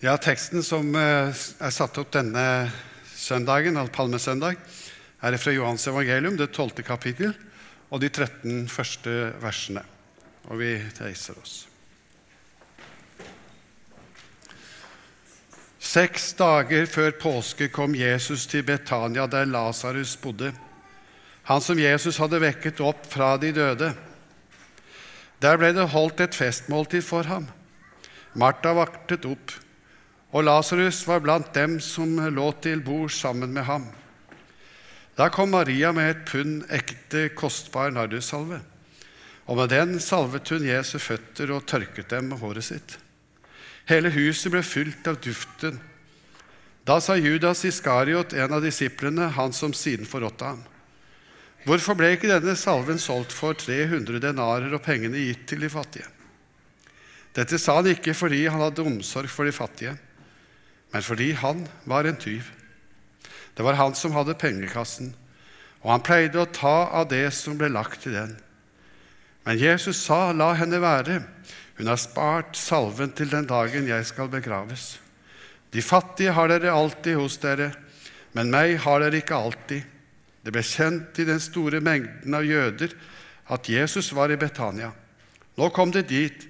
Ja, Teksten som eh, er satt opp denne søndagen, palmesøndag, er fra Johans evangelium, det 12. kapittel, og de 13 første versene. Og vi reiser oss. Seks dager før påske kom Jesus til Betania, der Lasarus bodde, han som Jesus hadde vekket opp fra de døde. Der ble det holdt et festmåltid for ham. Martha vaktet opp, og Lasarus var blant dem som lå til bord sammen med ham. Da kom Maria med et pund ekte, kostbar nardussalve, og med den salvet hun Jesu føtter og tørket dem med håret sitt. Hele huset ble fylt av duften. Da sa Judas Iskariot, en av disiplene, han som siden forrådte ham, Hvorfor ble ikke denne salven solgt for 300 denarer og pengene gitt til de fattige? Dette sa han ikke fordi han hadde omsorg for de fattige, men fordi han var en tyv. Det var han som hadde pengekassen, og han pleide å ta av det som ble lagt i den. Men Jesus sa, 'La henne være. Hun har spart salven til den dagen jeg skal begraves.' 'De fattige har dere alltid hos dere, men meg har dere ikke alltid.' Det ble kjent i den store mengden av jøder at Jesus var i Betania. Nå kom de dit,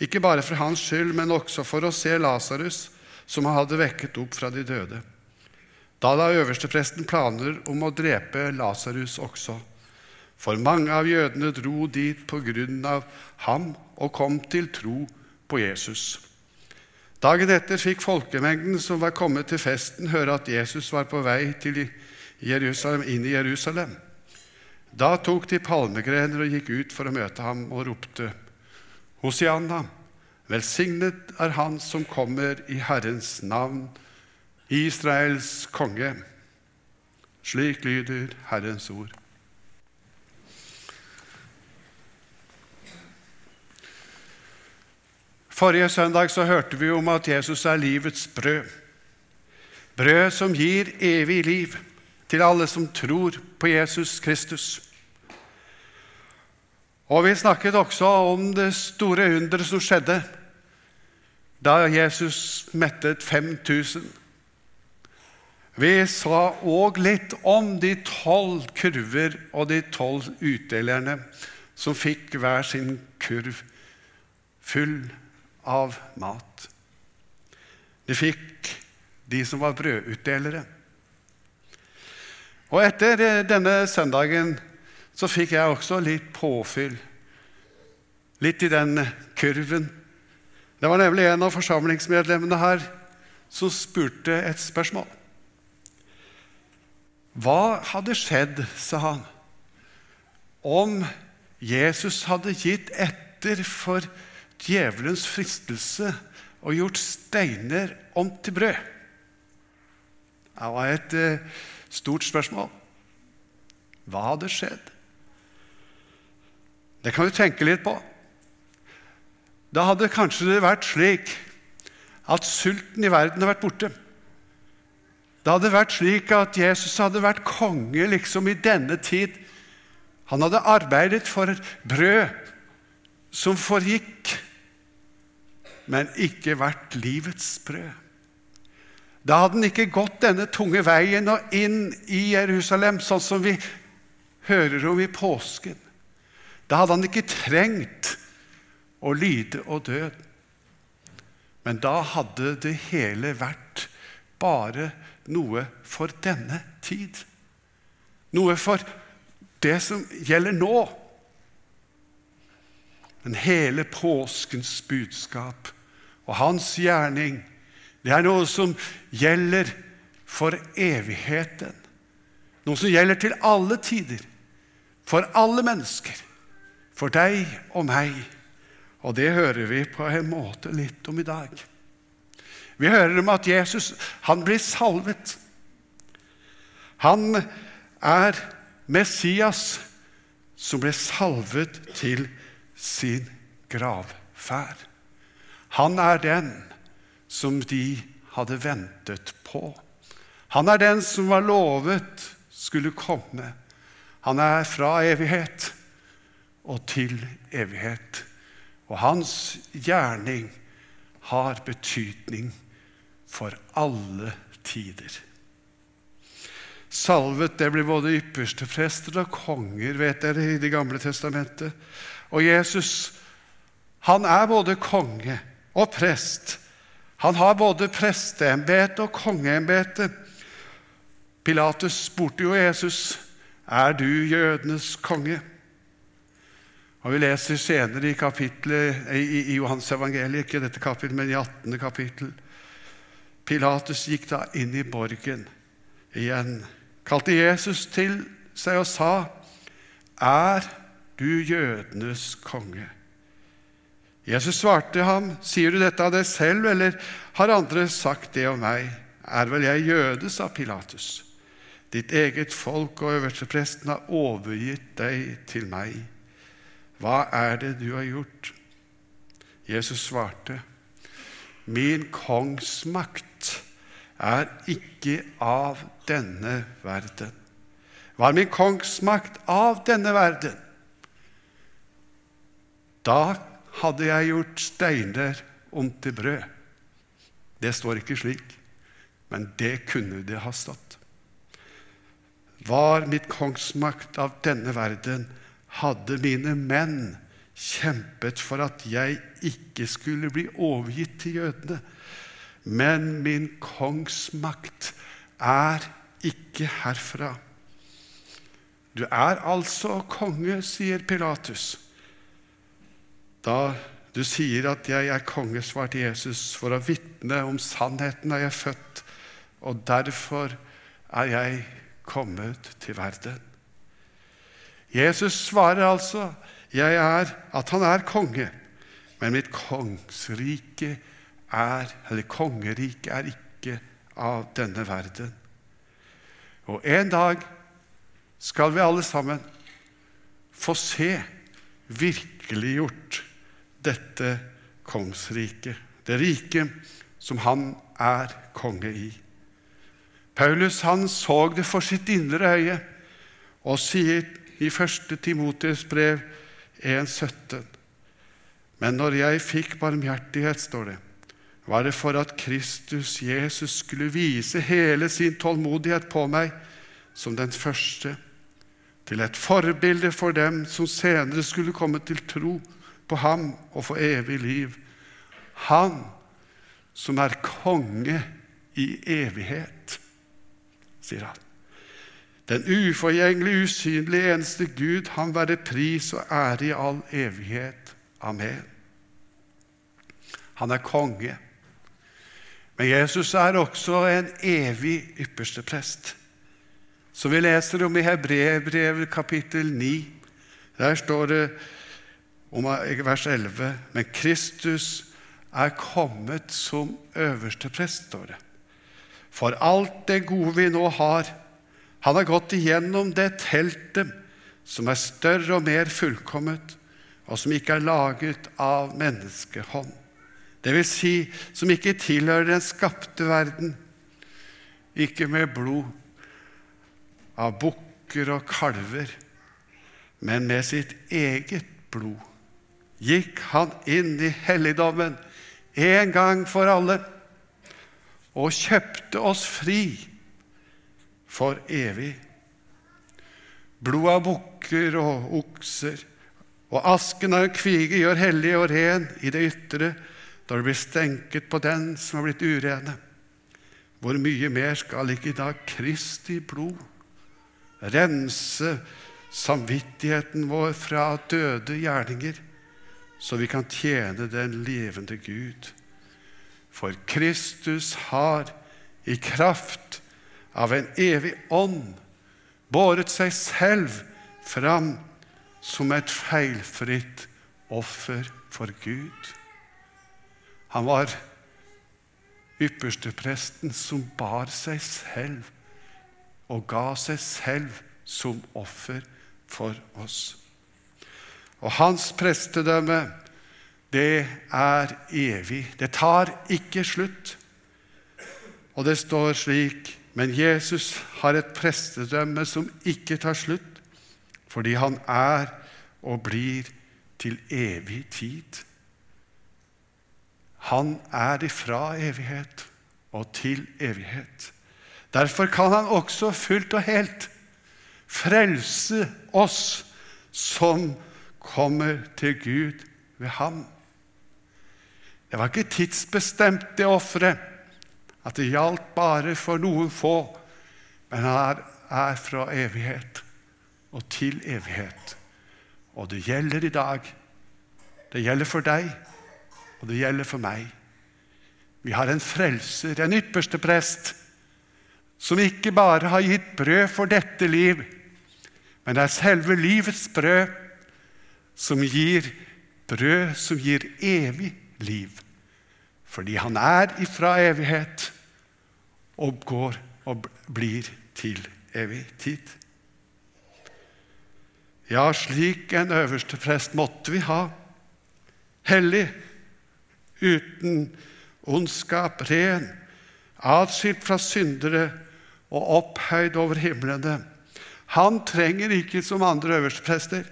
ikke bare for hans skyld, men også for å se Lasarus, som han hadde vekket opp fra de døde. Da la øverstepresten planer om å drepe Lasarus også. For mange av jødene dro dit på grunn av ham og kom til tro på Jesus. Dagen etter fikk folkemengden som var kommet til festen, høre at Jesus var på vei Jerusalem, inn i Jerusalem. Da tok de palmegrener og gikk ut for å møte ham og ropte, Hosianna, velsignet er Han som kommer i Herrens navn, Israels konge. Slik lyder Herrens ord. Forrige søndag så hørte vi om at Jesus er livets brød. Brød som gir evig liv til alle som tror på Jesus Kristus. Og Vi snakket også om det store underet som skjedde da Jesus mettet 5000. Vi sa òg litt om de tolv kurver og de tolv utdelerne som fikk hver sin kurv full av mat. De fikk de som var brødutdelere. Og etter eh, denne søndagen så fikk jeg også litt påfyll. Litt i den kurven. Det var nemlig en av forsamlingsmedlemmene her som spurte et spørsmål. Hva hadde skjedd, sa han, om Jesus hadde gitt etter for djevelens fristelse og gjort steiner om til brød? Det var et eh, Stort spørsmål. Hva hadde skjedd? Det kan du tenke litt på. Da hadde kanskje det vært slik at sulten i verden hadde vært borte. Det hadde vært slik at Jesus hadde vært konge liksom i denne tid. Han hadde arbeidet for et brød som forgikk, men ikke vært livets brød. Da hadde han ikke gått denne tunge veien og inn i Jerusalem, sånn som vi hører om i påsken. Da hadde han ikke trengt å lide og dø. Men da hadde det hele vært bare noe for denne tid. Noe for det som gjelder nå. Men hele påskens budskap og hans gjerning det er noe som gjelder for evigheten. Noe som gjelder til alle tider, for alle mennesker, for deg og meg. Og det hører vi på en måte litt om i dag. Vi hører om at Jesus han blir salvet. Han er Messias som ble salvet til sin gravferd. Han er den som de hadde ventet på. Han er den som var lovet skulle komme. Han er fra evighet og til evighet. Og hans gjerning har betydning for alle tider. Salvet det blir både ypperste prester og konger, vet dere, i Det gamle testamentet. Og Jesus, han er både konge og prest. Han har både presteembete og kongeembete. Pilatus spurte jo Jesus, 'Er du jødenes konge?' Og Vi leser senere i, i, i Johans evangeliet, ikke dette kapitlet, men i 18. kapittel. Pilatus gikk da inn i borgen igjen, kalte Jesus til seg og sa, 'Er du jødenes konge?' Jesus svarte ham, 'Sier du dette av deg selv, eller har andre sagt det om meg?' 'Er vel jeg jøde', sa Pilatus. 'Ditt eget folk og øverstepresten har overgitt deg til meg.' Hva er det du har gjort? Jesus svarte, Min kongsmakt er ikke av denne verden. Var min kongsmakt av denne verden? Da hadde jeg gjort steiner om til brød. Det står ikke slik, men det kunne det ha stått. Var mitt kongsmakt av denne verden, hadde mine menn kjempet for at jeg ikke skulle bli overgitt til jødene. Men min kongsmakt er ikke herfra. Du er altså konge, sier Pilatus. Da du sier at jeg er konge, svarte Jesus, for å vitne om sannheten er jeg født, og derfor er jeg kommet til verden. Jesus svarer altså jeg er, at han er konge, men mitt kongsrike er, eller kongerike er ikke av denne verden. Og en dag skal vi alle sammen få se virkeliggjort dette kongsriket, det riket som han er konge i. Paulus han så det for sitt indre øye og sier i 1. Timotius brev 1,17. Men når jeg fikk barmhjertighet, står det, var det for at Kristus Jesus skulle vise hele sin tålmodighet på meg som den første, til et forbilde for dem som senere skulle komme til tro på ham og få evig liv. Han som er konge i evighet, sier han. Den uforgjengelige, usynlige, eneste Gud, han være pris og ære i all evighet. Amen. Han er konge. Men Jesus er også en evig ypperste prest. Som vi leser om i Hebreerbrevet kapittel 9. Der står det om vers 11.: Men Kristus er kommet som øverste prest, står det. For alt det gode vi nå har, han har gått igjennom det teltet som er større og mer fullkomment, og som ikke er laget av menneskehånd. Vil si, som ikke tilhører den skapte verden, ikke med blod av bukker og kalver, men med sitt eget blod gikk han inn i helligdommen en gang for alle og kjøpte oss fri for evig. Blod av bukker og okser og asken av en kvige gjør hellig og ren i det ytre når det blir stenket på den som har blitt urene. Hvor mye mer skal ikke da Kristi blod rense samvittigheten vår fra døde gjerninger, så vi kan tjene den levende Gud? For Kristus har i kraft av en evig ånd båret seg selv fram som et feilfritt offer for Gud. Han var ypperstepresten som bar seg selv og ga seg selv som offer for oss. Og hans prestedømme, det er evig. Det tar ikke slutt. Og det står slik men Jesus har et prestedømme som ikke tar slutt, fordi han er og blir til evig tid. Han er ifra evighet og til evighet. Derfor kan han også fullt og helt frelse oss som kommer til Gud ved ham. Det var ikke tidsbestemt, det offeret, at det gjaldt bare for noen få, men han er fra evighet og til evighet. Og det gjelder i dag. Det gjelder for deg, og det gjelder for meg. Vi har en frelser, en ypperste prest, som ikke bare har gitt brød for dette liv, men det er selve livets brød, som gir brød som gir evig liv. Fordi han er ifra evighet og går og blir til evig tid. Ja, slik en øverste prest måtte vi ha. Hellig, uten ondskap, ren, atskilt fra syndere og opphøyd over himlene. Han trenger ikke, som andre øversteprester,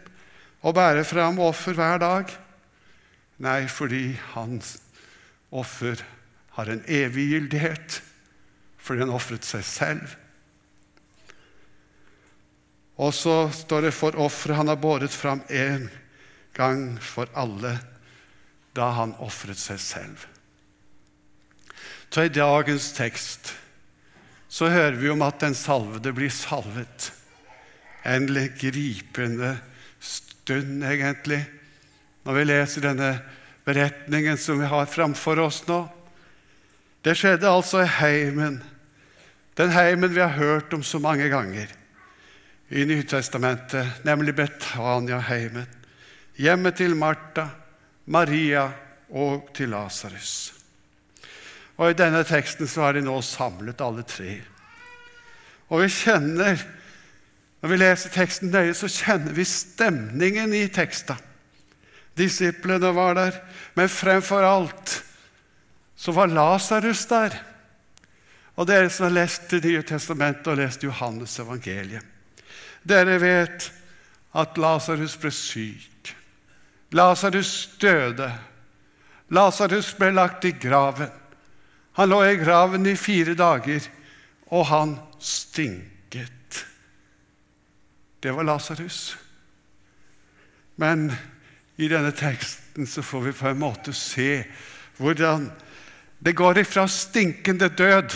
å bære fram offer hver dag. Nei, fordi hans offer har en evig gyldighet, fordi han ofret seg selv. Og så står det for offeret han har båret fram en gang for alle, da han ofret seg selv. Så I dagens tekst så hører vi om at den salvede blir salvet. En gripende stund, egentlig, når vi leser denne beretningen som vi har framfor oss nå. Det skjedde altså i heimen, den heimen vi har hørt om så mange ganger i Nytestamentet, nemlig Betania-heimen. Hjemmet til Martha, Maria og til Lasarus. Og I denne teksten så har de nå samlet alle tre. Og vi kjenner, Når vi leser teksten nøye, så kjenner vi stemningen i teksten. Disiplene var der, men fremfor alt så var Lasarus der. Og dere som har lest Det nye testamentet og lest Johannes evangeliet, dere vet at Lasarus ble syk. Lasarus døde. Lasarus ble lagt i graven. Han lå i graven i fire dager, og han stinket. Det var Lasarus. Men i denne teksten så får vi på en måte se hvordan det går ifra stinkende død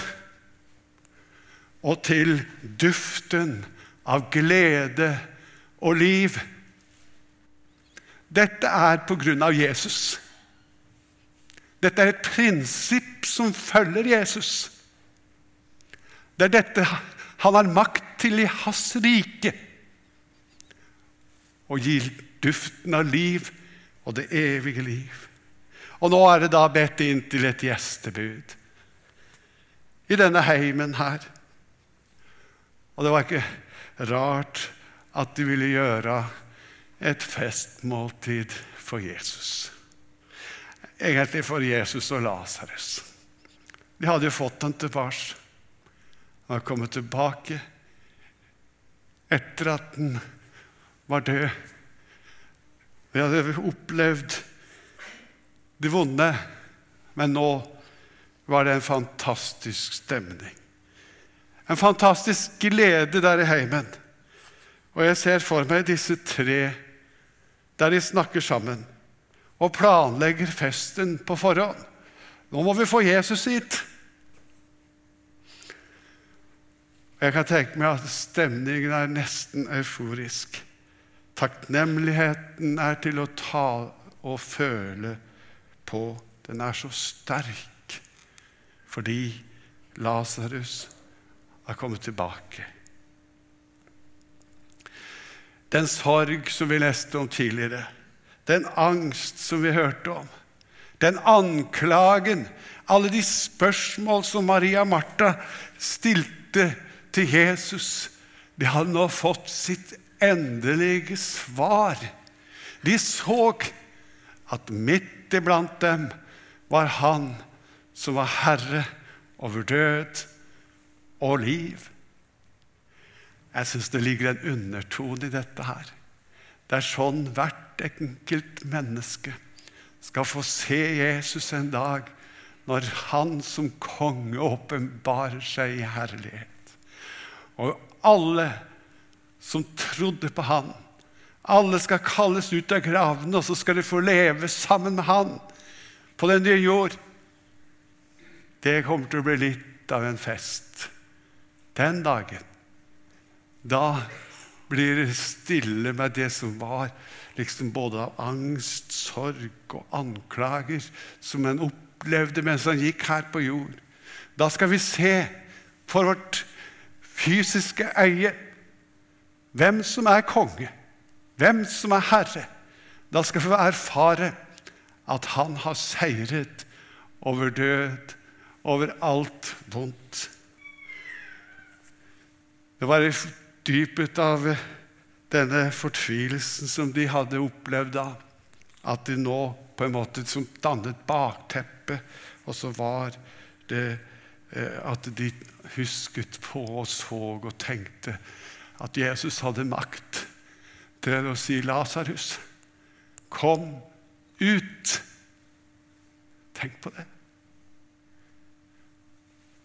og til duften av glede og liv. Dette er på grunn av Jesus. Dette er et prinsipp som følger Jesus. Det er dette han har makt til i hans rike. Å gi duften av liv og det evige liv. Og nå er det da bedt inn til et gjestebud i denne heimen her. Og det var ikke rart at de ville gjøre et festmåltid for Jesus. Egentlig for Jesus og Lasarus. De hadde jo fått ham tilbake. Han var kommet tilbake etter at han var død. Vi hadde opplevd det vonde, men nå var det en fantastisk stemning. En fantastisk glede der i heimen. Og jeg ser for meg disse tre der de snakker sammen og planlegger festen på forhånd. Nå må vi få Jesus hit. Jeg kan tenke meg at stemningen er nesten euforisk. Takknemligheten er til å ta og føle på. Den er så sterk fordi Lasarus har kommet tilbake. Den sorg som vi leste om tidligere, den angst som vi hørte om, den anklagen, alle de spørsmål som Maria Martha stilte til Jesus, de hadde nå fått sitt endelige svar. De så at midt iblant dem var Han som var herre over død og liv. Jeg syns det ligger en undertone i dette her. Det er sånn hvert enkelt menneske skal få se Jesus en dag når han som konge åpenbarer seg i herlighet. Og alle som trodde på han, alle skal kalles ut av gravene, og så skal de få leve sammen med han på den nye jord. Det kommer til å bli litt av en fest den dagen. Da blir det stille med det som var liksom både av angst, sorg og anklager som en opplevde mens han gikk her på jord. Da skal vi se for vårt fysiske øye hvem som er konge, hvem som er herre. Da skal vi erfare at han har seiret over død, over alt vondt. Det var i dypet av denne fortvilelsen som de hadde opplevd da, at de nå på en måte som dannet bakteppet, og så var det eh, at de husket på og så og tenkte at Jesus hadde makt til å si 'Lasarus, kom ut'. Tenk på det.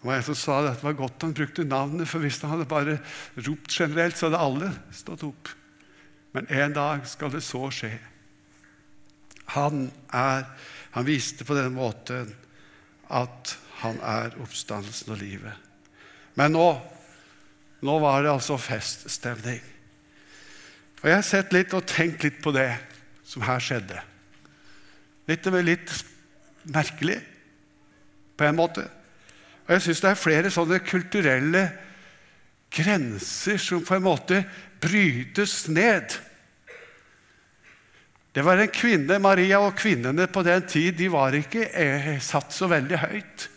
Det var en som sa at det var godt han brukte navnet, for hvis han hadde bare ropt generelt, så hadde alle stått opp. Men en dag skal det så skje. Han, er, han viste på denne måten at han er oppstandelsen og livet. Men nå nå var det altså feststemning. Og Jeg har sett litt og tenkt litt på det som her skjedde. Litt, litt merkelig på en måte. Og jeg syns det er flere sånne kulturelle grenser som på en måte brytes ned. Det var en kvinne, Maria, og kvinnene på den tid de var ikke eh, satt så veldig høyt.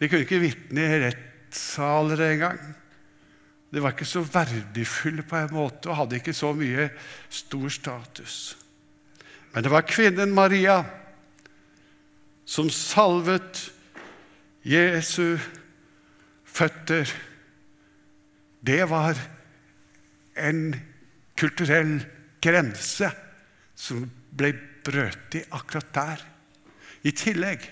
De kunne ikke vitne i rettssaler engang. De var ikke så verdifulle på en måte og hadde ikke så mye stor status. Men det var kvinnen Maria som salvet Jesu føtter. Det var en kulturell grense som ble brøt i akkurat der. I tillegg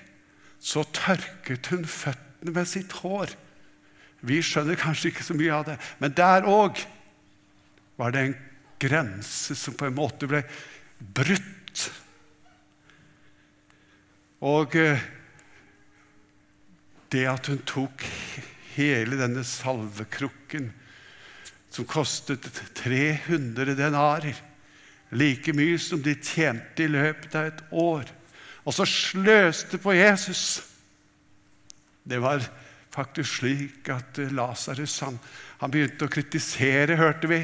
så tørket hun føttene med sitt hår. Vi skjønner kanskje ikke så mye av det, men der òg var det en grense som på en måte ble brutt. Og eh, det at hun tok hele denne salvekrukken, som kostet 300 denarer, like mye som de tjente i løpet av et år, og så sløste på Jesus Det var faktisk slik at eh, Lasarus han, han, begynte å kritisere, hørte vi.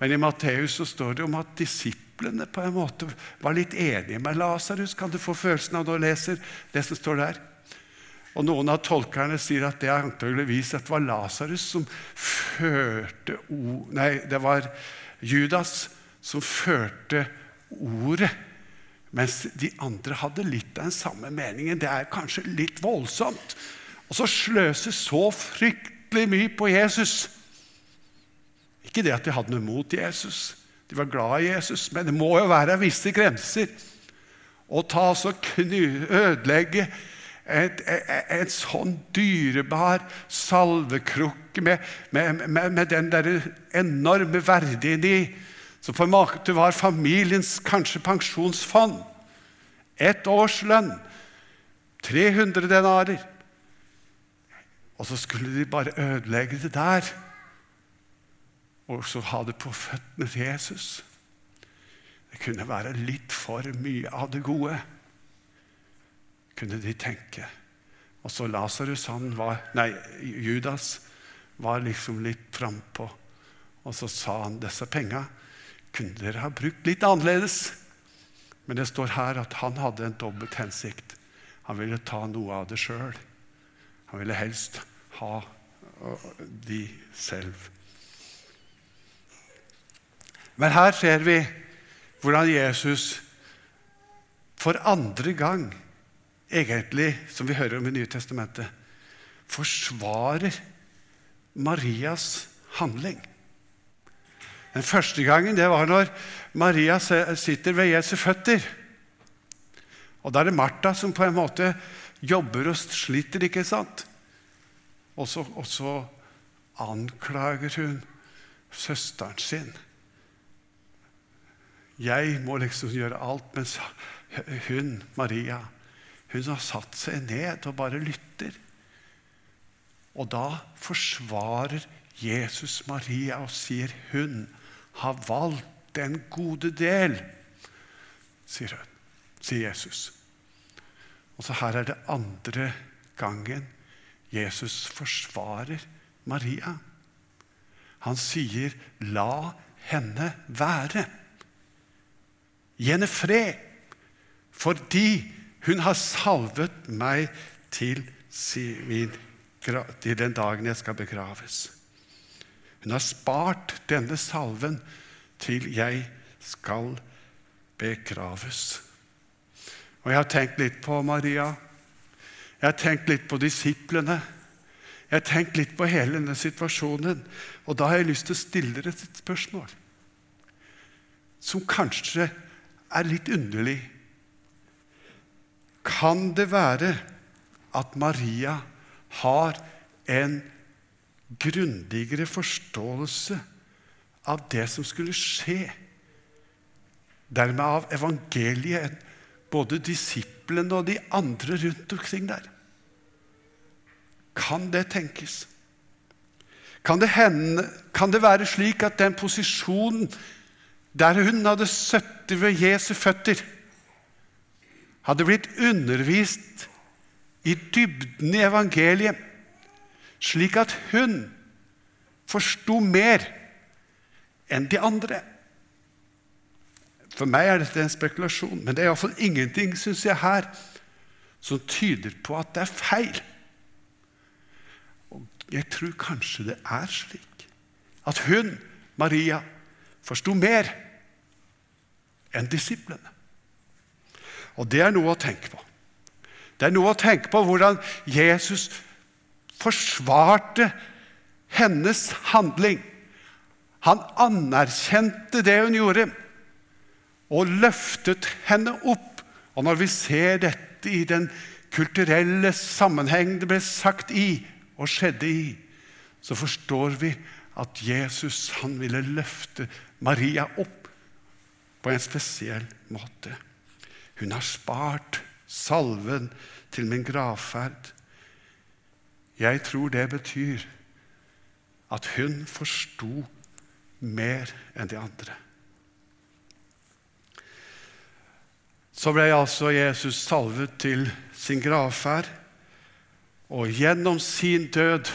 Men i Matteus så står det om at disiplene på en måte var litt enige med Lasarus. Kan du få følelsen av når du leser det som står der? Og Noen av tolkerne sier at det antageligvis at var Lasarus som førte. Nei, det var Judas som førte ordet. Mens de andre hadde litt av den samme meningen. Det er kanskje litt voldsomt. Og så sløse så fryktelig mye på Jesus. Ikke det at de hadde noe mot Jesus, de var glad i Jesus, men det må jo være visse grenser. Å ta så kny, ødelegge en, et sånn dyrebar salvekrukke med, med, med, med den der enorme verdien i, som for var familiens kanskje pensjonsfond. Ett årslønn. 300 denarer. Og så skulle de bare ødelegge det der. Og så ha det på føttene til Jesus. Det kunne være litt for mye av det gode, kunne de tenke. Og så Lasarus, han var Nei, Judas var liksom litt frampå. Og så sa han disse penga kunne dere ha brukt litt annerledes. Men det står her at han hadde en dobbelt hensikt. Han ville ta noe av det sjøl. Han ville helst ha de selv. Men her ser vi hvordan Jesus for andre gang, egentlig, som vi hører om i Nye Testamentet, forsvarer Marias handling. Den første gangen det var når Maria sitter ved Jesu føtter. Og da er det Martha som på en måte jobber og sliter, ikke sant? Og så, og så anklager hun søsteren sin. Jeg må liksom gjøre alt, mens hun, Maria, hun har satt seg ned og bare lytter. Og da forsvarer Jesus Maria og sier hun har valgt den gode del, sier hun, sier Jesus. Og så her er det andre gangen Jesus forsvarer Maria. Han sier, 'La henne være'. Gi henne fred, fordi hun har salvet meg til, til den dagen jeg skal begraves. Hun har spart denne salven til jeg skal begraves. Og Jeg har tenkt litt på Maria. Jeg har tenkt litt på disiplene. Jeg har tenkt litt på hele denne situasjonen. Og da har jeg lyst til å stille dere et spørsmål som kanskje er litt underlig. Kan det være at Maria har en grundigere forståelse av det som skulle skje. Dermed av evangeliet både disiplene og de andre rundt omkring der. Kan det tenkes? Kan det, hende, kan det være slik at den posisjonen der hun hadde sittet ved Jesu føtter, hadde blitt undervist i dybden i evangeliet, slik at hun forsto mer enn de andre. For meg er dette en spekulasjon, men det er iallfall ingenting synes jeg, her som tyder på at det er feil. Og jeg tror kanskje det er slik at hun, Maria, forsto mer enn disiplene. Og det er noe å tenke på. Det er noe å tenke på hvordan Jesus forsvarte hennes handling. Han anerkjente det hun gjorde, og løftet henne opp. Og når vi ser dette i den kulturelle sammenheng det ble sagt i og skjedde i, så forstår vi at Jesus han ville løfte Maria opp på en spesiell måte. Hun har spart salven til min gravferd. Jeg tror det betyr at hun forsto mer enn de andre. Så ble altså Jesus salvet til sin gravferd, og gjennom sin død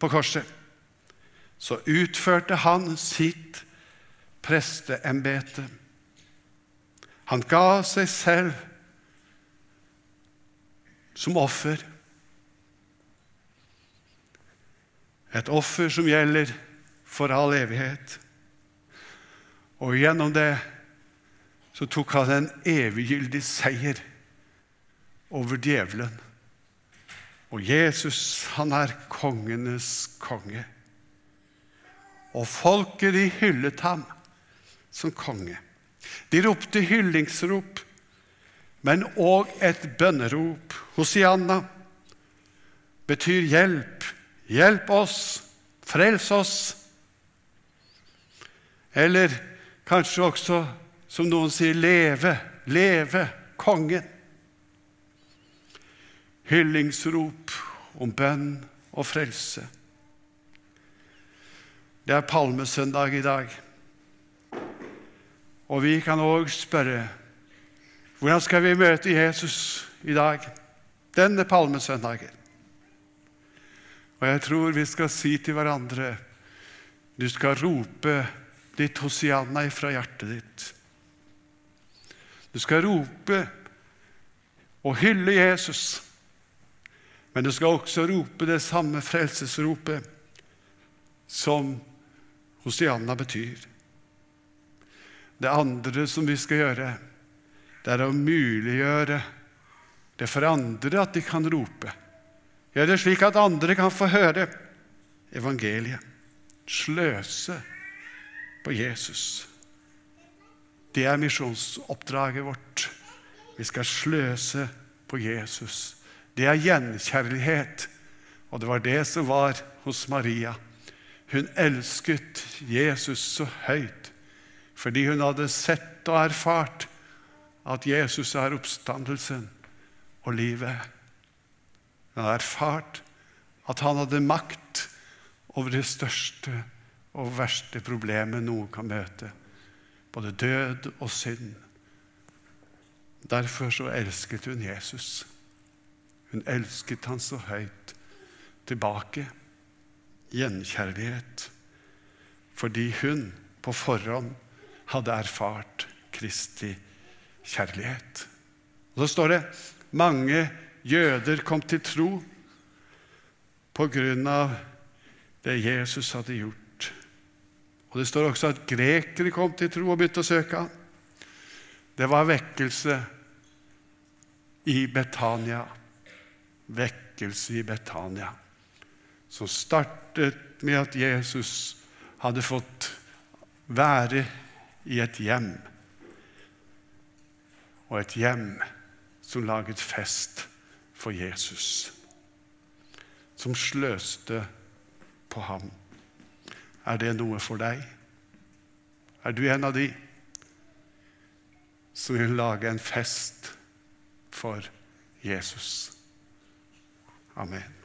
på korset så utførte han sitt presteembete. Han ga seg selv som offer. Et offer som gjelder for all evighet. Og gjennom det så tok han en eviggyldig seier over djevelen. Og Jesus, han er kongenes konge. Og folket, de hyllet ham som konge. De ropte hyllingsrop, men òg et bønnerop. Hosianna betyr hjelp. Hjelp oss, frels oss. Eller kanskje også, som noen sier, leve, leve kongen. Hyllingsrop om bønn og frelse. Det er palmesøndag i dag. Og vi kan òg spørre hvordan skal vi møte Jesus i dag, denne palmesøndagen? Og jeg tror vi skal si til hverandre du skal rope ditt Hosianna fra hjertet ditt. Du skal rope og hylle Jesus, men du skal også rope det samme frelsesropet som Hosianna betyr. Det andre som vi skal gjøre, det er å muliggjøre det for andre at de kan rope. Gjør det slik at andre kan få høre evangeliet. Sløse på Jesus. Det er misjonsoppdraget vårt Vi skal sløse på Jesus. Det er gjenkjærlighet. Og det var det som var hos Maria. Hun elsket Jesus så høyt fordi hun hadde sett og erfart at Jesus er oppstandelsen og livet. Hun hadde erfart at han hadde makt over det største og verste problemet noen kan møte, både død og synd. Derfor så elsket hun Jesus. Hun elsket han så høyt tilbake. Gjenkjærlighet. Fordi hun på forhånd hadde erfart Kristi kjærlighet. Og Så står det mange jøder kom til tro på grunn av det Jesus hadde gjort. Og Det står også at grekere kom til tro og begynte å søke ham. Det var vekkelse i Betania. Vekkelse i Betania. Som startet med at Jesus hadde fått være i et hjem. Og et hjem som laget fest for Jesus. Som sløste på ham. Er det noe for deg? Er du en av de som vil lage en fest for Jesus? Amen.